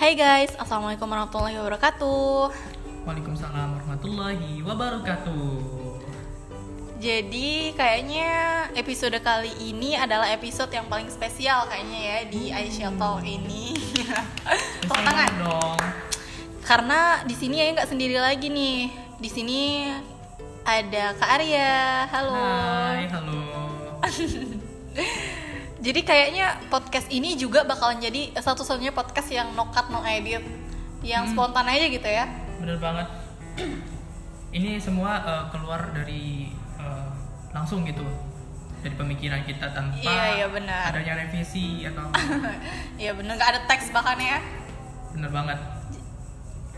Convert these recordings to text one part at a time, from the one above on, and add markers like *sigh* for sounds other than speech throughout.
Hai guys, Assalamualaikum warahmatullahi wabarakatuh. Waalaikumsalam warahmatullahi wabarakatuh. Jadi kayaknya episode kali ini adalah episode yang paling spesial kayaknya ya di Aisyah Talk ini. *laughs* Tepuk tangan. Dong. Karena di sini ya nggak sendiri lagi nih. Di sini ada Kak Arya, halo. Hai, halo. *laughs* Jadi kayaknya podcast ini juga bakalan jadi satu-satunya podcast yang no cut no edit Yang Hmm. spontan aja gitu ya Bener banget. Ini semua eh, keluar dari eh, langsung gitu dari pemikiran kita tanpa Iya, iya, benar. adanya revisi atau *laughs* Ya bener nggak ada teks bahkan ya bener banget.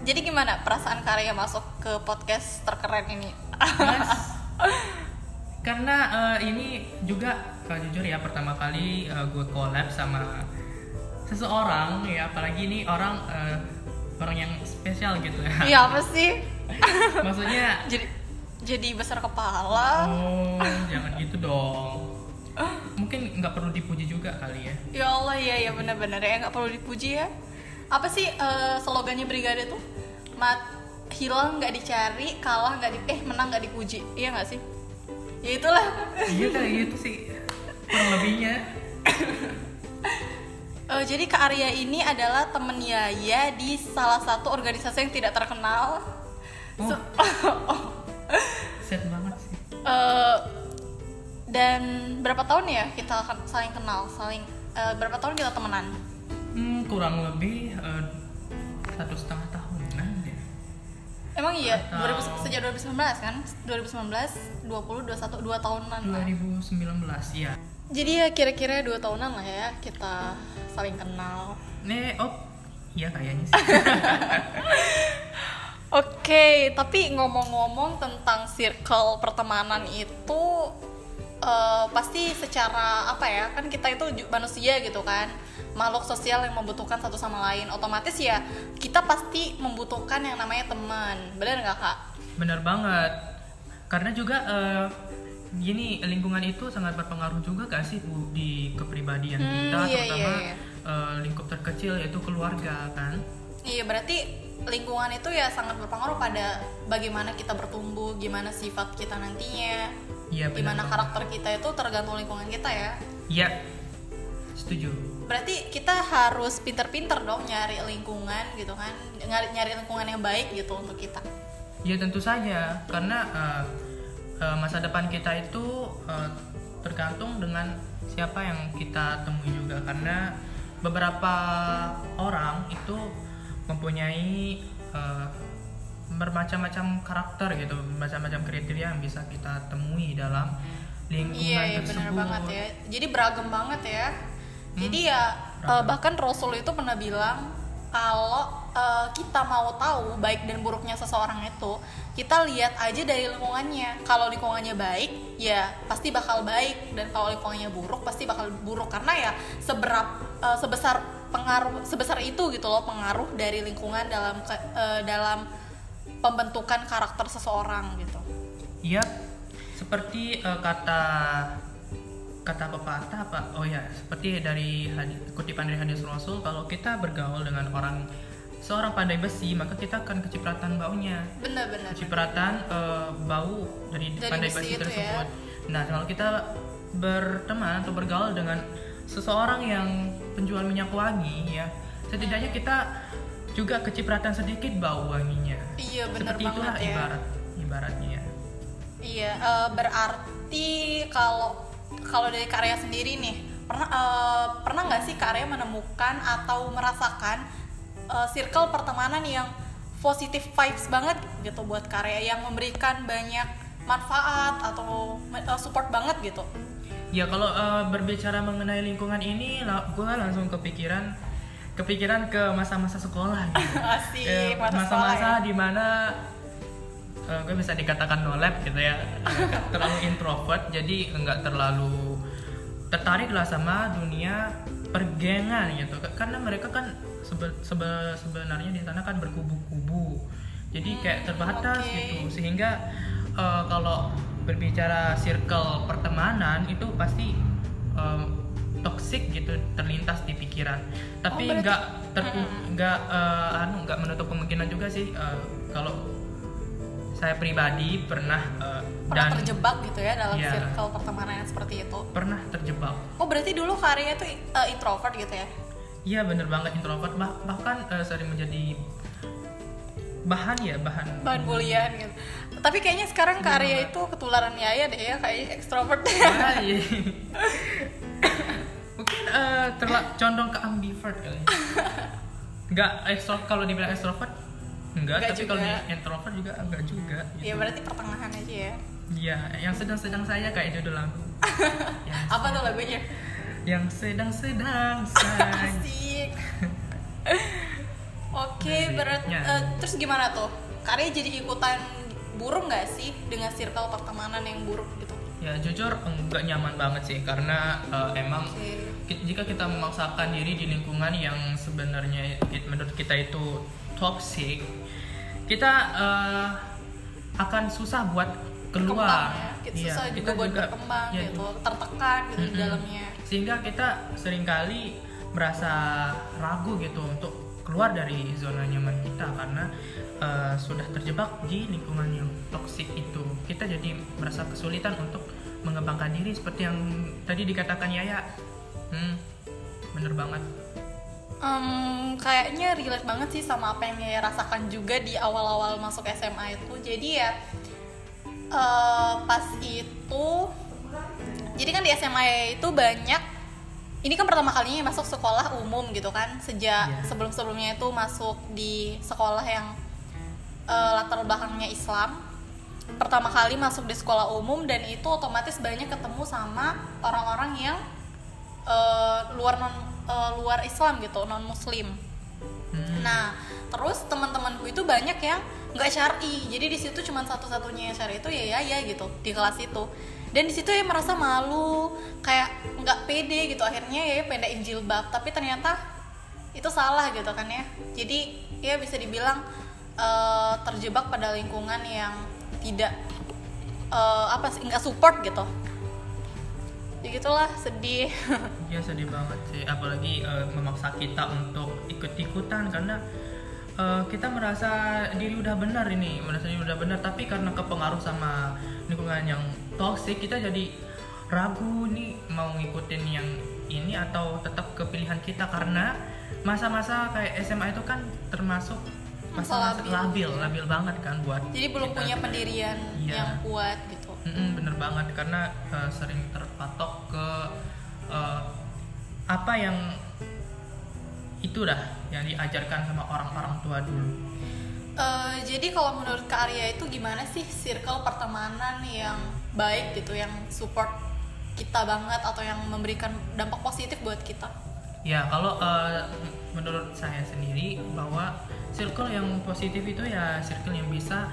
Jadi gimana perasaan karya masuk ke podcast terkeren ini? Mas, karena eh, ini juga kalau jujur ya pertama kali eh, gue collab sama seseorang ya apalagi ini orang eh, orang yang spesial gitu ya. Iya apa sih? *laughs* Maksudnya Jadi jadi besar kepala. Oh, *laughs* jangan gitu dong. Mungkin nggak perlu dipuji juga kali ya. Ya Allah ya ya benar-benar ya nggak perlu dipuji ya. Apa sih eh, slogannya Brigade tuh? Mat hilang nggak dicari, kalah nggak di eh menang nggak dipuji. Iya nggak sih? Ya itulah. Iya gitu sih. Kurang lebihnya. *coughs* Eh, jadi Kak Arya ini adalah temen Yaya di salah satu organisasi yang tidak terkenal. Oh. Se- *laughs* Set banget sih. Eh, dan berapa tahun ya kita akan saling kenal, saling eh, berapa tahun kita temenan? Hmm, kurang lebih eh, satu setengah tahunan deh. Emang iya, Atau- 2000 sejak 2019 kan? 2019, 20, 21, 2 tahunan lah. 2019 ya. Jadi ya kira-kira 2 tahunan lah ya kita saling kenal. Nih, oh, iya kayaknya sih. *laughs* Oke, tapi ngomong-ngomong tentang circle pertemanan itu eh, pasti secara apa ya? Kan kita itu manusia gitu kan. Makhluk sosial yang membutuhkan satu sama lain. Otomatis ya kita pasti membutuhkan yang namanya teman. Bener nggak kak? Bener banget. Karena juga eh, gini lingkungan itu sangat berpengaruh juga gak sih Bu, di kepribadian Hmm, kita, iya, terutama iya, iya. eh, lingkup terkecil yaitu keluarga kan. Iya berarti lingkungan itu ya sangat berpengaruh pada bagaimana kita bertumbuh, gimana sifat kita nantinya, Iya benar gimana banget. karakter kita itu tergantung lingkungan kita ya. Iya, setuju. Berarti kita harus pinter-pinter dong nyari lingkungan gitu kan, nyari nyari lingkungan yang baik gitu untuk kita. Ya tentu saja, karena eh, eh, masa depan kita itu eh, tergantung dengan siapa yang kita temui juga. Karena beberapa orang itu mempunyai eh, bermacam-macam karakter gitu, macam-macam kriteria yang bisa kita temui dalam lingkungan Iya, iya tersebut. benar banget ya. Jadi beragam banget ya. Jadi Hmm, ya beragam. bahkan Rasul itu pernah bilang kalau eh, kita mau tahu baik dan buruknya seseorang itu, kita lihat aja dari lingkungannya. Kalau lingkungannya baik, ya pasti bakal baik dan kalau lingkungannya buruk pasti bakal buruk karena ya seberap eh, sebesar pengaruh sebesar itu gitu loh pengaruh dari lingkungan dalam eh, dalam pembentukan karakter seseorang gitu. Iya, seperti eh, kata kata pepatah apa? Oh ya, seperti dari hadis, kutipan dari hadis Rasul, kalau kita bergaul dengan orang seorang pandai besi, maka kita akan kecipratan baunya, Bener-bener. kecipratan eh, bau dari, Dari pandai besi besi, ya. tersebut. Nah, kalau kita berteman atau bergaul dengan seseorang yang penjual minyak wangi, ya, setidaknya kita juga kecipratan sedikit bau wanginya. Iya bener Seperti banget itulah ya. ibarat ibaratnya. ya. Iya, eh, berarti kalau kalau dari karya sendiri nih, pernah eh, pernah nggak sih karya menemukan atau merasakan eh, circle pertemanan yang positif vibes banget gitu buat karya yang memberikan banyak manfaat atau eh, support banget gitu? Ya kalau eh, berbicara mengenai lingkungan ini, gue langsung kepikiran kepikiran ke masa-masa sekolah gitu. *laughs* Asik, Eh, masa-masa ya. di mana gue bisa dikatakan no lab gitu ya, *laughs* terlalu introvert, jadi nggak terlalu tertarik lah sama dunia pergengan gitu. Karena mereka kan sebe- sebe- sebenarnya di sana kan berkubu-kubu, jadi kayak terbatas oke. gitu, sehingga eh, kalau berbicara circle pertemanan itu pasti em, toxic toxic gitu terlintas di pikiran tapi berarti- nggak ter- nggak eh, anu nggak menutup kemungkinan juga sih eh, kalau saya pribadi pernah eh, pernah dan terjebak gitu ya dalam Iya. circle pertemanan yang seperti itu? Pernah terjebak. Oh berarti dulu karyanya tuh uh, introvert gitu ya? Iya bener banget introvert. Bah- bahkan eh, sering menjadi bahan ya bahan bahan bulian gitu. Tapi kayaknya sekarang karya itu ketularan Yaya deh ya kayak ekstrovert Ah, iya. *laughs* mungkin eh, terla- condong ke ambivert kali nggak ekstrovert kalau dibilang ekstrovert enggak, Nggak tapi kalau introvert juga enggak juga gitu. ya berarti pertengahan aja ya Iya, yang sedang-sedang saya kayak judul lagu. *laughs* Apa tuh lagunya? Yang sedang-sedang *laughs* saya. Asik. *laughs* Oke berat ya. eh, terus gimana tuh? Karya jadi ikutan buruk nggak sih dengan circle pertemanan yang buruk gitu? Ya jujur enggak nyaman banget sih karena eh, emang Ki- jika kita memaksakan diri di lingkungan yang sebenarnya menurut kita itu toxic kita eh, akan susah buat keluar. ya kita Iya, susah kita juga buat berkembang ya, gitu. tertekan gitu di Mm-mm. dalamnya. Sehingga kita sering kali merasa ragu gitu untuk keluar dari zona nyaman kita karena eh, sudah terjebak di lingkungan yang toksik itu. Kita jadi merasa kesulitan untuk mengembangkan diri seperti yang tadi dikatakan Yaya. Hmm, bener banget. Em, kayaknya relate banget sih sama apa yang Yaya rasakan juga di awal-awal masuk SMA itu. Jadi ya eh, pas itu jadi kan di SMA itu banyak ini kan pertama kalinya masuk sekolah umum gitu kan sejak Iya. sebelum-sebelumnya itu masuk di sekolah yang eh, latar belakangnya Islam. Pertama kali masuk di sekolah umum dan itu otomatis banyak ketemu sama orang-orang yang eh, luar non eh, luar Islam gitu non Muslim Hmm, Nah, terus teman-temanku itu banyak yang nggak syari. Jadi di situ cuma satu-satunya yang syari itu ya ya ya gitu di kelas itu. Dan di situ ya merasa malu, kayak nggak pede gitu. Akhirnya ya pendakin jilbab, tapi ternyata itu salah gitu kan ya. Jadi ya bisa dibilang eh, terjebak pada lingkungan yang tidak eh, apa sih nggak support gitu. Ya gitulah sedih. *laughs* ya sedih banget sih apalagi eh, memaksa kita untuk ikut-ikutan karena eh, kita merasa diri udah benar ini merasa diri udah benar tapi karena kepengaruh sama lingkungan yang toxic kita jadi ragu nih mau ngikutin yang ini atau tetap ke pilihan kita karena masa-masa kayak SMA itu kan termasuk Masa labil. labil labil banget kan buat Jadi belum kita. punya pendirian Iya. yang kuat gitu. Mm-mm, bener banget karena uh, sering terpatok ke uh, apa yang itu dah yang diajarkan sama orang-orang tua dulu. Eh, jadi kalau menurut Kak Arya itu gimana sih circle pertemanan yang baik gitu, yang support kita banget atau yang memberikan dampak positif buat kita? Ya kalau uh, menurut saya sendiri bahwa circle yang positif itu ya circle yang bisa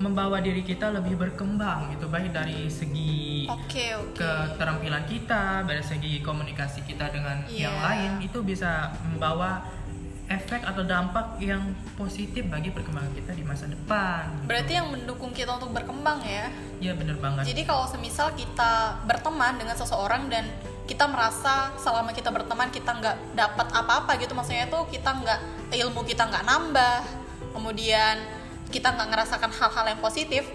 membawa diri kita lebih berkembang gitu baik dari segi Oke oke. keterampilan kita, dari segi komunikasi kita dengan yang Iya. lain itu bisa membawa efek atau dampak yang positif bagi perkembangan kita di masa depan. gitu. Berarti yang mendukung kita untuk berkembang ya. Iya bener banget. Jadi kalau semisal kita berteman dengan seseorang dan kita merasa selama kita berteman kita nggak dapat apa-apa gitu, maksudnya tuh kita nggak ilmu kita nggak nambah, kemudian kita nggak ngerasakan hal-hal yang positif,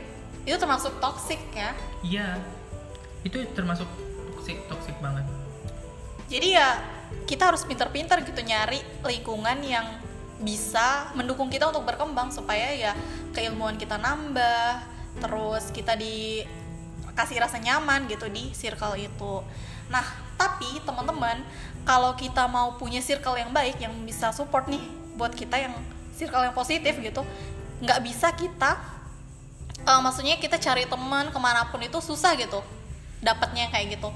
itu termasuk toxic ya. Iya. Itu termasuk toxic toxic banget. Jadi ya kita harus pintar-pintar gitu nyari lingkungan yang bisa mendukung kita untuk berkembang supaya ya keilmuan kita nambah, terus kita dikasih rasa nyaman gitu di circle itu. Nah, tapi teman-teman, kalau kita mau punya circle yang baik yang bisa support nih buat kita yang circle yang positif gitu, nggak bisa kita eh, maksudnya kita cari teman ke mana pun itu susah gitu dapatnya kayak gitu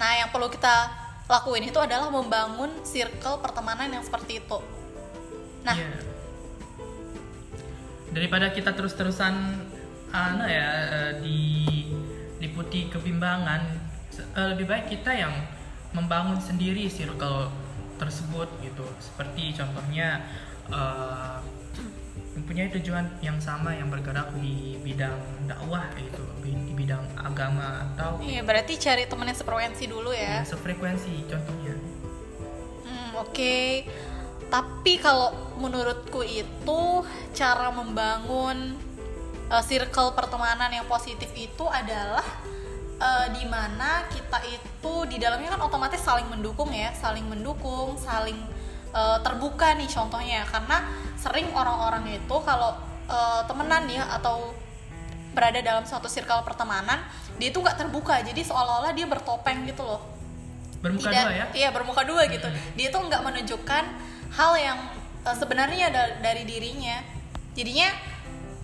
nah yang perlu kita lakuin itu adalah membangun circle pertemanan yang seperti itu nah Iya. Daripada kita terus-terusan ana ya eh, di liputi kebimbangan, eh, lebih baik kita yang membangun sendiri circle tersebut gitu. Seperti contohnya eh, mempunyai tujuan yang sama yang bergerak di bidang dakwah gitu di bidang agama atau Iya, berarti cari temen yang sefrekuensi dulu ya. yang sefrekuensi contohnya Hmm, oke. Tapi kalau menurutku itu cara membangun uh, circle pertemanan yang positif itu adalah uh, di mana kita itu di dalamnya kan otomatis saling mendukung ya, saling mendukung, saling uh, terbuka nih contohnya. Karena sering orang-orang itu kalau uh, temenan ya atau berada dalam suatu circle pertemanan, dia itu nggak terbuka. Jadi seolah-olah dia bertopeng gitu loh. Bermuka tidak dua ya? iya bermuka dua gitu. Dia tuh nggak menunjukkan hal yang eh, sebenarnya da- dari dirinya. Jadinya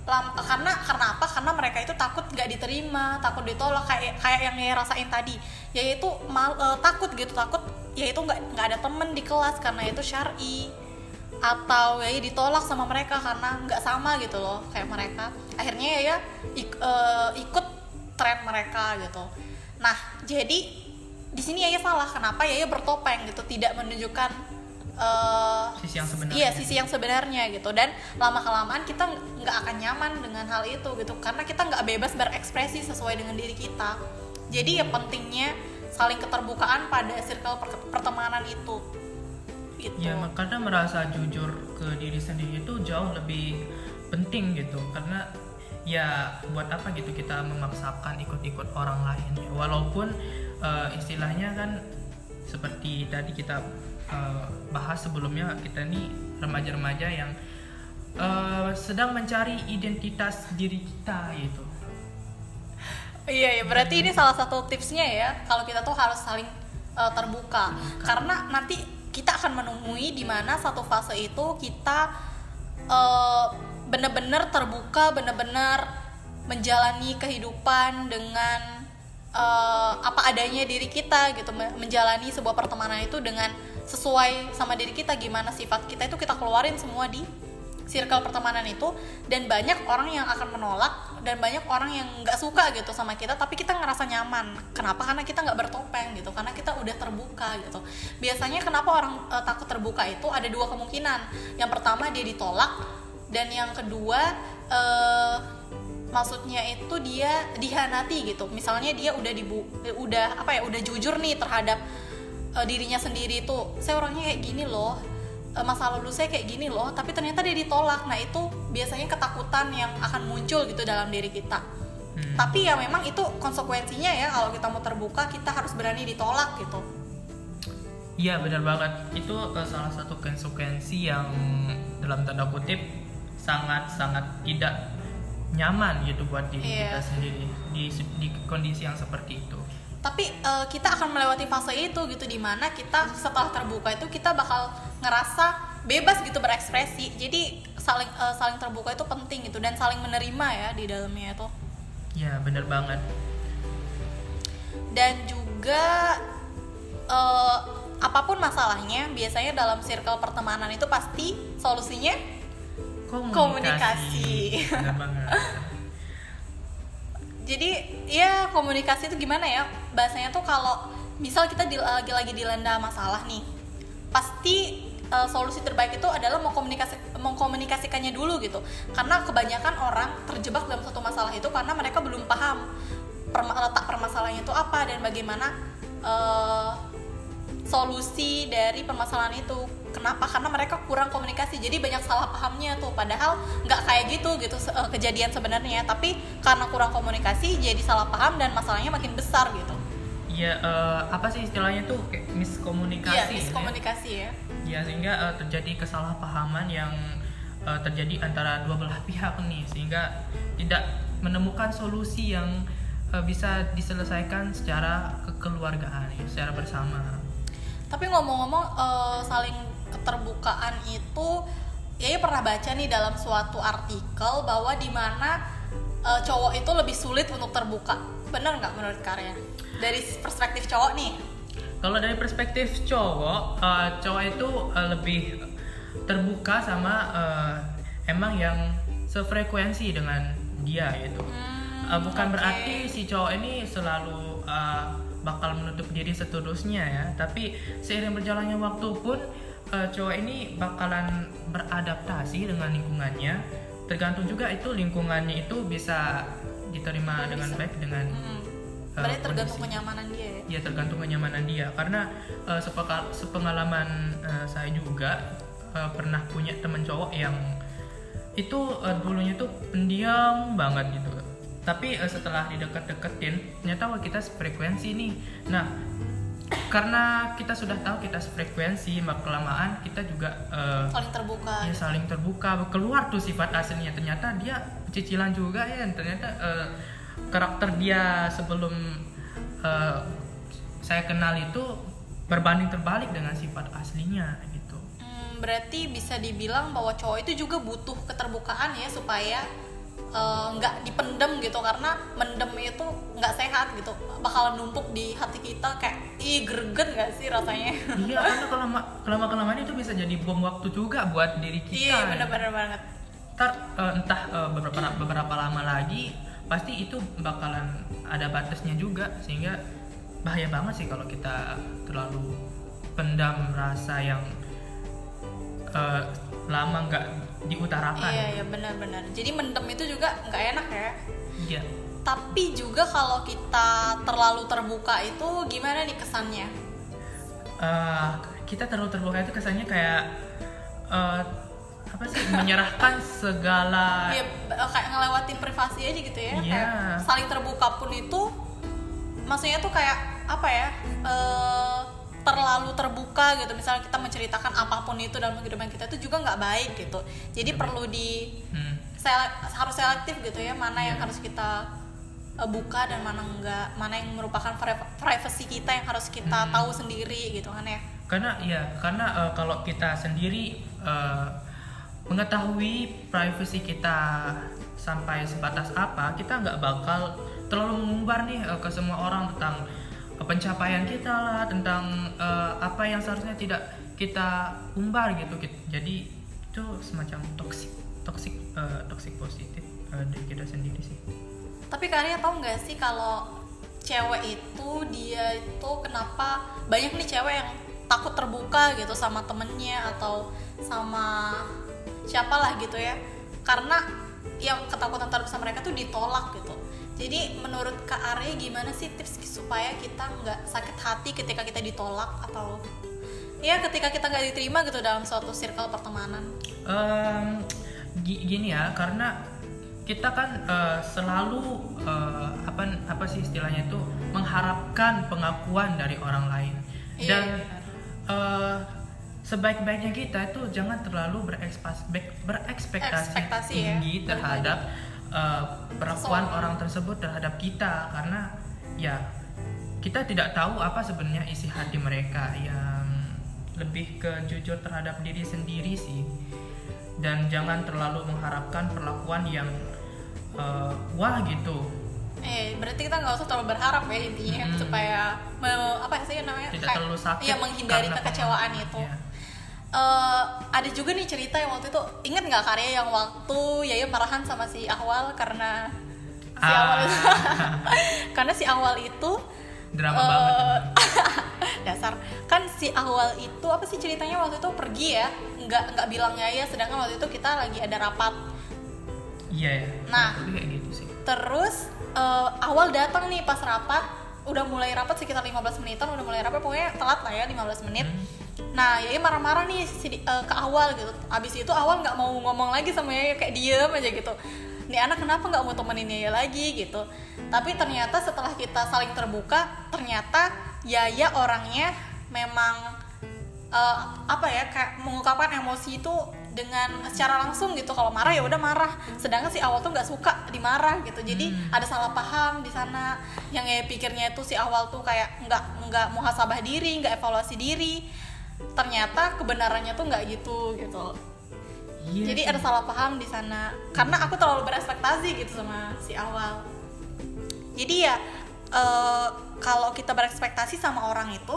lam- karena karena apa? Karena mereka itu takut nggak diterima takut ditolak kayak kayak yang dia rasain tadi. Yaitu mal, eh, takut gitu takut yaitu nggak nggak ada temen di kelas karena itu syari. Atau ya ditolak sama mereka karena nggak sama gitu loh kayak mereka. Akhirnya ya ya ik- eh, ikut tren mereka gitu. Nah jadi di sini Yaya salah. Kenapa Yaya bertopeng gitu tidak menunjukkan eh, Sisi yang sebenarnya. iya sisi yang sebenarnya gitu. Dan lama kelamaan kita nggak akan nyaman dengan hal itu gitu karena kita nggak bebas berekspresi sesuai dengan diri kita. Jadi ya pentingnya saling keterbukaan pada circle per- pertemanan itu. Gitu. Ya karena merasa jujur ke diri sendiri itu jauh lebih penting gitu. Karena ya buat apa gitu kita memaksakan ikut-ikut orang lain ya. Walaupun eh, istilahnya kan seperti tadi kita eh, bahas sebelumnya kita nih remaja-remaja yang eh, sedang mencari identitas diri kita gitu Iya ya, berarti ini salah satu tipsnya ya kalau kita tuh harus saling uh, terbuka. Karena nanti kita akan menemui di mana satu fase itu kita uh, benar-benar terbuka, benar-benar menjalani kehidupan dengan uh, apa adanya diri kita gitu, me- menjalani sebuah pertemanan itu dengan sesuai sama diri kita gimana sifat kita itu kita keluarin semua di circle pertemanan itu. Dan banyak orang yang akan menolak dan banyak orang yang nggak suka gitu sama kita tapi kita ngerasa nyaman. Kenapa? Karena kita nggak bertopeng gitu karena kita udah terbuka gitu. Biasanya kenapa orang eh, takut terbuka itu ada dua kemungkinan. Yang pertama dia ditolak dan yang kedua eh, maksudnya itu dia dihanati gitu. Misalnya dia udah dibu eh, udah apa ya udah jujur nih terhadap eh, dirinya sendiri tuh saya orangnya kayak gini loh masa lalu saya kayak gini loh tapi ternyata dia ditolak nah itu biasanya ketakutan yang akan muncul gitu dalam diri kita Hmm. tapi ya memang itu konsekuensinya ya kalau kita mau terbuka kita harus berani ditolak gitu Iya benar banget itu eh, salah satu konsekuensi yang dalam tanda kutip sangat sangat tidak nyaman gitu buat diri Iya. kita sendiri di di kondisi yang seperti itu. tapi eh, kita akan melewati fase itu gitu di mana kita setelah terbuka itu kita bakal ngerasa bebas gitu berekspresi jadi saling eh, saling terbuka itu penting gitu dan saling menerima ya di dalamnya itu Ya benar banget. dan juga eh, apa pun masalahnya biasanya dalam circle pertemanan itu pasti solusinya Komunikasi. Komunikasi. Benar banget. *laughs* jadi ya komunikasi itu gimana ya bahasanya tuh kalau misal kita di- lagi lagi dilanda masalah nih pasti eh, solusi terbaik itu adalah mengkomunikasi mengkomunikasikannya dulu gitu. Karena kebanyakan orang terjebak dalam satu masalah itu karena mereka belum paham perma- letak permasalahannya itu apa dan bagaimana eh, solusi dari permasalahan itu. Kenapa? Karena mereka kurang komunikasi. Jadi banyak salah pahamnya tuh. Padahal nggak kayak gitu gitu eh, kejadian sebenarnya. Tapi karena kurang komunikasi jadi salah paham dan masalahnya makin besar gitu. Ya eh, apa sih istilahnya tuh? Kayak miskomunikasi. iya gitu ya. miskomunikasi ya Ya sehingga eh, terjadi kesalahpahaman yang eh, terjadi antara dua belah pihak nih sehingga tidak menemukan solusi yang eh, bisa diselesaikan secara kekeluargaan ya, secara bersama. tapi ngomong-ngomong eh, saling keterbukaan itu ya pernah baca nih dalam suatu artikel bahwa di mana cowok itu lebih sulit untuk terbuka. Bener nggak menurut karya dari perspektif cowok nih Kalau dari perspektif cowok, eh, cowok itu eh, lebih terbuka sama eh, emang yang sefrekuensi dengan dia gitu. Hmm, Eh, bukan oke. berarti si cowok ini selalu eh, bakal menutup diri seterusnya ya, tapi seiring berjalannya waktu pun eh, cowok ini bakalan beradaptasi dengan lingkungannya tergantung juga itu lingkungannya itu bisa diterima dengan baik dengan Hmm. Berarti tergantung kondisi. kenyamanan dia ya. ya tergantung kenyamanan dia karena eh, sepeka- sepengalaman eh, saya juga eh, pernah punya temen cowok yang itu eh, dulunya tuh pendiam banget gitu tapi eh, setelah didekat-deketin ternyata wah kita frekuensi nih nah karena kita sudah tahu kita frekuensi maka kelamaan kita juga eh, Saling terbuka. ya saling terbuka keluar tuh sifat aslinya ternyata dia cicilan juga ya ternyata eh, karakter dia sebelum eh, saya kenal itu berbanding terbalik dengan sifat aslinya gitu. Hmm, berarti bisa dibilang bahwa cowok itu juga butuh keterbukaan ya supaya eh, nggak dipendem gitu. Karena mendem itu nggak sehat gitu. Bakalan numpuk di hati kita kayak ih greget nggak sih rasanya? *laughs* Iya karena kelama kelama kelamaan itu bisa jadi bom waktu juga buat diri kita. Iya bener-bener banget. Ntar eh, entah eh, beberapa beberapa lama lagi pasti itu bakalan ada batasnya juga sehingga bahaya banget sih kalau kita terlalu pendam rasa yang eh, lama nggak diutarakan. Iya iya benar-benar. Jadi mendem itu juga nggak enak ya. Iya. tapi juga kalau kita terlalu terbuka itu gimana nih kesannya? Eh, kita terlalu terbuka itu kesannya kayak eh, apa sih menyerahkan segala b- kayak ngelewatin privasi aja gitu ya. Iya. Kayak saling terbuka pun itu maksudnya tuh kayak apa ya? eh, terlalu terbuka gitu. Misalnya kita menceritakan apa pun itu dalam kehidupan kita itu juga nggak baik gitu. Jadi perlu di Hmm. sele- harus selektif gitu ya, mana yang Iya. harus kita eh, buka dan mana enggak, mana yang merupakan pri- privasi kita yang harus kita Hmm. tahu sendiri gitu kan ya. karena ya karena eh, kalau kita sendiri eh, mengetahui privasi kita sampai sebatas apa kita nggak bakal terlalu mengumbar nih eh, ke semua orang tentang eh, pencapaian kita lah tentang eh, apa yang seharusnya tidak kita umbar gitu. Jadi itu semacam toxic toxic eh, toxic positif eh, dari kita sendiri sih. Tapi Karya tahu nggak sih kalau cewek itu dia itu kenapa banyak nih cewek yang takut terbuka gitu sama temennya atau sama siapalah gitu ya. Karena yang ketakutan terbesar mereka tuh ditolak gitu. Jadi menurut Kak Arya gimana sih tips supaya kita nggak sakit hati ketika kita ditolak atau ya ketika kita nggak diterima gitu dalam suatu circle pertemanan? Em, gi- gini ya karena kita kan eh, selalu eh, apa apa sih istilahnya itu mengharapkan pengakuan dari orang lain. Iya, dan iya, eh, sebaik-baiknya kita itu jangan terlalu berekspektasi, berekspektasi Ekspektasi ya. tinggi terhadap eh, perlakuan Seseorang. orang tersebut terhadap kita karena ya kita tidak tahu apa sebenarnya isi hati mereka yang lebih ke jujur terhadap diri sendiri sih dan jangan terlalu mengharapkan perlakuan yang eh, wah gitu Eh, berarti kita nggak usah terlalu berharap ya intinya Mm-mm. supaya me- apa sih namanya tidak Kayak- terlalu sakit iya menghindari kekecewaan itu Ya. Eh, ada juga nih cerita yang waktu itu inget nggak karya yang waktu Yaya marahan sama si Awal karena si Ah. Awal itu *laughs* karena si Awal itu drama eh, banget *laughs* dasar kan si Awal itu apa sih ceritanya waktu itu pergi ya nggak nggak bilang Yaya sedangkan waktu itu kita lagi ada rapat iya ya Nah. Gitu sih Terus eh, awal datang nih pas rapat, udah mulai rapat sekitar 15 menitan, udah mulai rapat pokoknya telat lah ya 15 menit. Hmm. Nah, Yaya marah-marah nih si, eh, ke awal gitu. Abis itu awal nggak mau ngomong lagi sama Yaya kayak diem aja gitu. Nih anak kenapa nggak mau temenin Yaya lagi gitu. Tapi ternyata setelah kita saling terbuka, ternyata Yaya orangnya memang eh, apa ya kayak mengungkapkan emosi itu dengan secara langsung gitu kalau marah ya udah marah sedangkan si awal tuh nggak suka dimarah gitu jadi Hmm. ada salah paham di sana yang ya pikirnya itu si awal tuh kayak nggak nggak muhasabah diri nggak evaluasi diri ternyata kebenarannya tuh nggak gitu gitu. Iya jadi sih. ada salah paham di sana. Karena aku terlalu berekspektasi gitu sama si awal. Jadi ya eh, kalau kita berekspektasi sama orang itu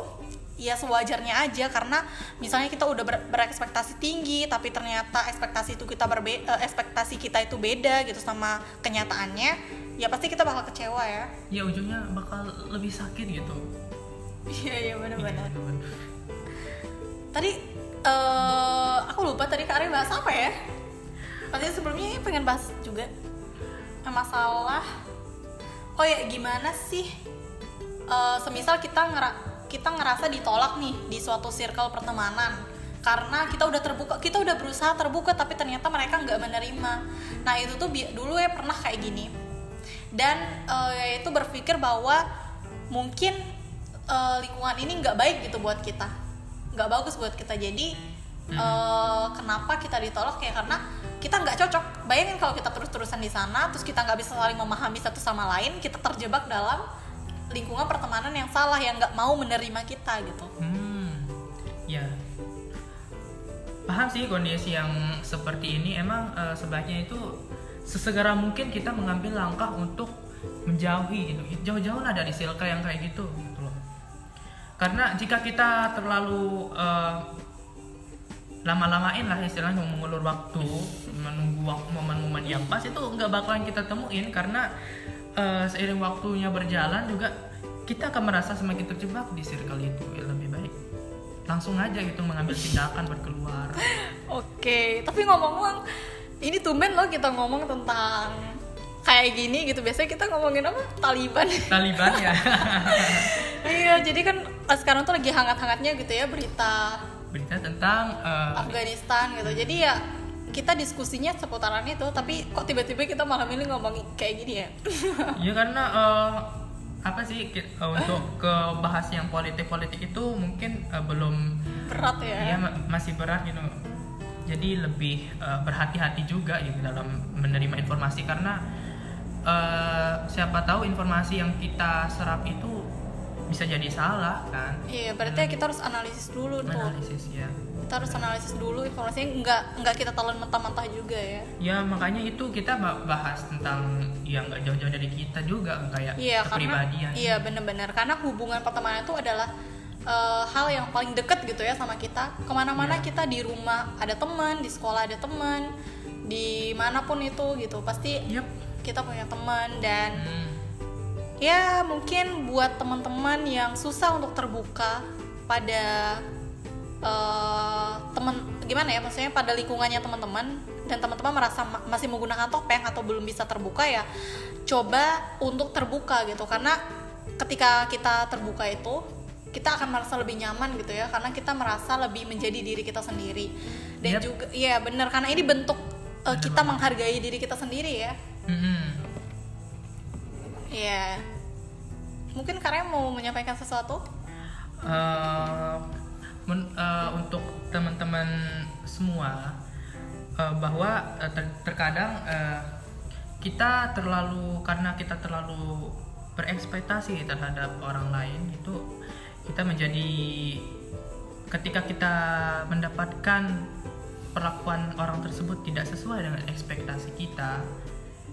ya sewajarnya aja. Karena misalnya kita udah ber- berekspektasi tinggi tapi ternyata ekspektasi itu kita berbe eh, ekspektasi kita itu beda gitu sama kenyataannya ya pasti kita bakal kecewa ya. Ya ujungnya bakal lebih sakit gitu. Iya iya Iya, benar-benar. bener-bener. Tadi eh aku lupa tadi Kak Arya bahas apa ya? Pasti sebelumnya ini pengen bahas juga eh, masalah oh ya gimana sih eh, semisal kita ngera kita ngerasa ditolak nih di suatu circle pertemanan karena kita udah terbuka kita udah berusaha terbuka tapi ternyata mereka nggak menerima. Nah itu tuh dulu ya pernah kayak gini. Dan eh, itu berpikir bahwa mungkin eh, lingkungan ini nggak baik gitu buat kita nggak bagus buat kita jadi eh, kenapa kita ditolak ya karena kita nggak cocok bayangin kalau kita terus-terusan di sana terus kita nggak bisa saling memahami satu sama lain kita terjebak dalam lingkungan pertemanan yang salah yang nggak mau menerima kita gitu Hmm, ya. Paham sih kondisi yang seperti ini. Emang eh, sebaiknya itu sesegera mungkin kita mengambil langkah untuk menjauhi gitu. Jauh-jauh lah dari circle yang kayak gitu. Karena jika kita terlalu eh, lama-lamain lah istilahnya mengulur waktu menunggu momen-momen yang pas itu nggak bakalan kita temuin karena eh, seiring waktunya berjalan juga kita akan merasa semakin terjebak di circle itu ya, lebih baik langsung aja gitu mengambil tindakan buat keluar *laughs* Oke, tapi ngomong-ngomong, ini tumben loh kita ngomong tentang kayak gini gitu. Biasanya kita ngomongin apa? Taliban. Taliban ya *laughs* iya, jadi kan sekarang tuh lagi hangat-hangatnya gitu ya berita berita tentang eh, Afghanistan gitu. Jadi ya kita diskusinya seputaran itu, tapi kok tiba-tiba kita malam ini ngomong kayak gini ya? *laughs* ya karena eh, apa sih eh, untuk ke bahas yang politik-politik itu mungkin eh, belum Berat ya. ya ma- masih berat gitu jadi lebih eh, berhati-hati juga gitu dalam menerima informasi karena eh, siapa tahu informasi yang kita serap itu bisa jadi salah kan Iya, berarti kita harus analisis dulu tuh. analisis ya Kita harus analisis dulu informasinya nggak nggak kita telan mentah-mentah juga ya. ya makanya itu kita ba- bahas tentang yang nggak jauh-jauh dari kita juga kayak Iya, karena kepribadian iya bener-bener karena hubungan pertemanan itu adalah eh, hal yang paling deket gitu ya sama kita. Ke mana-mana Iya. kita di rumah ada teman, di sekolah ada teman, di mana pun itu gitu pasti Yep. kita punya teman dan Hmm. Ya mungkin buat teman-teman yang susah untuk terbuka pada eh, teman gimana ya maksudnya pada lingkungannya teman-teman dan teman-teman merasa ma- masih menggunakan topeng atau belum bisa terbuka ya coba untuk terbuka gitu karena ketika kita terbuka itu kita akan merasa lebih nyaman gitu ya karena kita merasa lebih menjadi diri kita sendiri dan Yep. juga iya benar karena ini bentuk eh, kita menghargai diri kita sendiri ya Mm-mm. Iya. Mungkin Karya mau menyampaikan sesuatu? Eh, men- eh, untuk teman-teman semua eh, bahwa eh, ter- terkadang eh, kita terlalu karena kita terlalu berekspektasi terhadap orang lain itu kita menjadi ketika kita mendapatkan perlakuan orang tersebut tidak sesuai dengan ekspektasi kita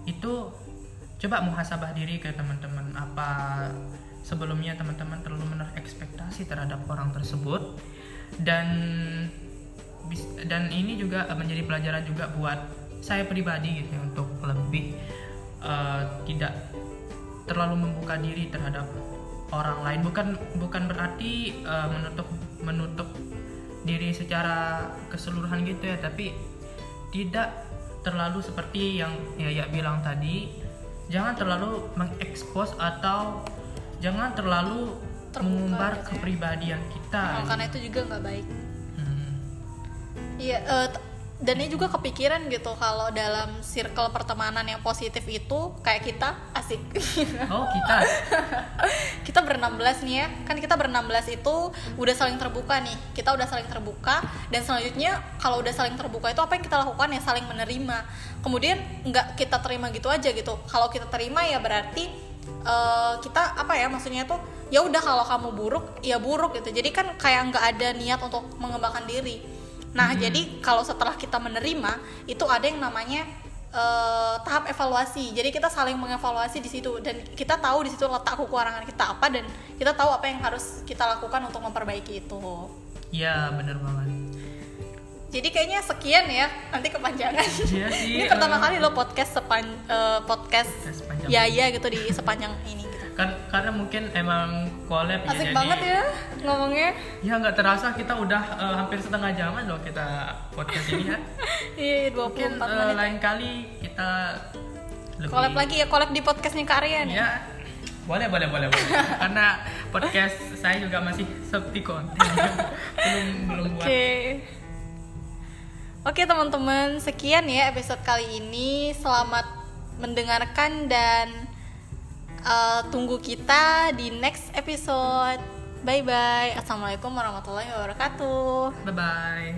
itu coba muhasabah diri ke teman-teman apa sebelumnya teman-teman terlalu menaruh ekspektasi terhadap orang tersebut. Dan dan ini juga eh, menjadi pelajaran juga buat saya pribadi gitu ya, untuk lebih eh, tidak terlalu membuka diri terhadap orang lain. Bukan bukan berarti eh, menutup menutup diri secara keseluruhan gitu ya tapi tidak terlalu seperti yang ya ya bilang tadi jangan terlalu mengekspos atau jangan terlalu Terbuka mengumbar gitu ya. kepribadian kita Oh, karena itu juga nggak baik. Hmm. Iya. eh, t- dan ini juga kepikiran gitu kalau dalam circle pertemanan yang positif itu kayak kita asik. *laughs* oh kita? *laughs* Kita berenam belas nih ya. Kan kita berenam belas itu udah saling terbuka nih. Kita udah saling terbuka dan selanjutnya kalau udah saling terbuka itu apa yang kita lakukan? Ya saling menerima. Kemudian nggak kita terima gitu aja gitu. Kalau kita terima ya berarti eh, kita apa ya maksudnya tuh ya udah kalau kamu buruk ya buruk gitu. Jadi kan kayak nggak ada niat untuk mengembangkan diri nah jadi kalau setelah kita menerima itu ada yang namanya eh, tahap evaluasi. Jadi kita saling mengevaluasi di situ dan kita tahu di situ letak kekurangan kita apa dan kita tahu apa yang harus kita lakukan untuk memperbaiki itu. ya bener banget Jadi kayaknya sekian ya, nanti kepanjangan. Iya sih, *laughs* ini pertama eh. kali lo podcast sepan eh, podcast Podcast ya ya gitu di sepanjang ini. Kan karena mungkin emang collab ya, Asik jadi banget ya ngomongnya. ya nggak terasa kita udah eh, hampir setengah jaman loh kita podcast ini ya *laughs* Iya, 24 mungkin eh, menit. lain kali kita lebih Collab lagi ya, collab di podcastnya Kak Arya nih. ya boleh boleh boleh, boleh. *laughs* karena podcast saya juga masih sepi konten *laughs* belum belum buat Oke. Oke teman-teman, sekian ya episode kali ini. Selamat mendengarkan dan uh, tunggu kita di next episode. Bye bye. Assalamualaikum warahmatullahi wabarakatuh. bye bye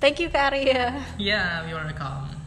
Thank you Kak Arya. yeah you're welcome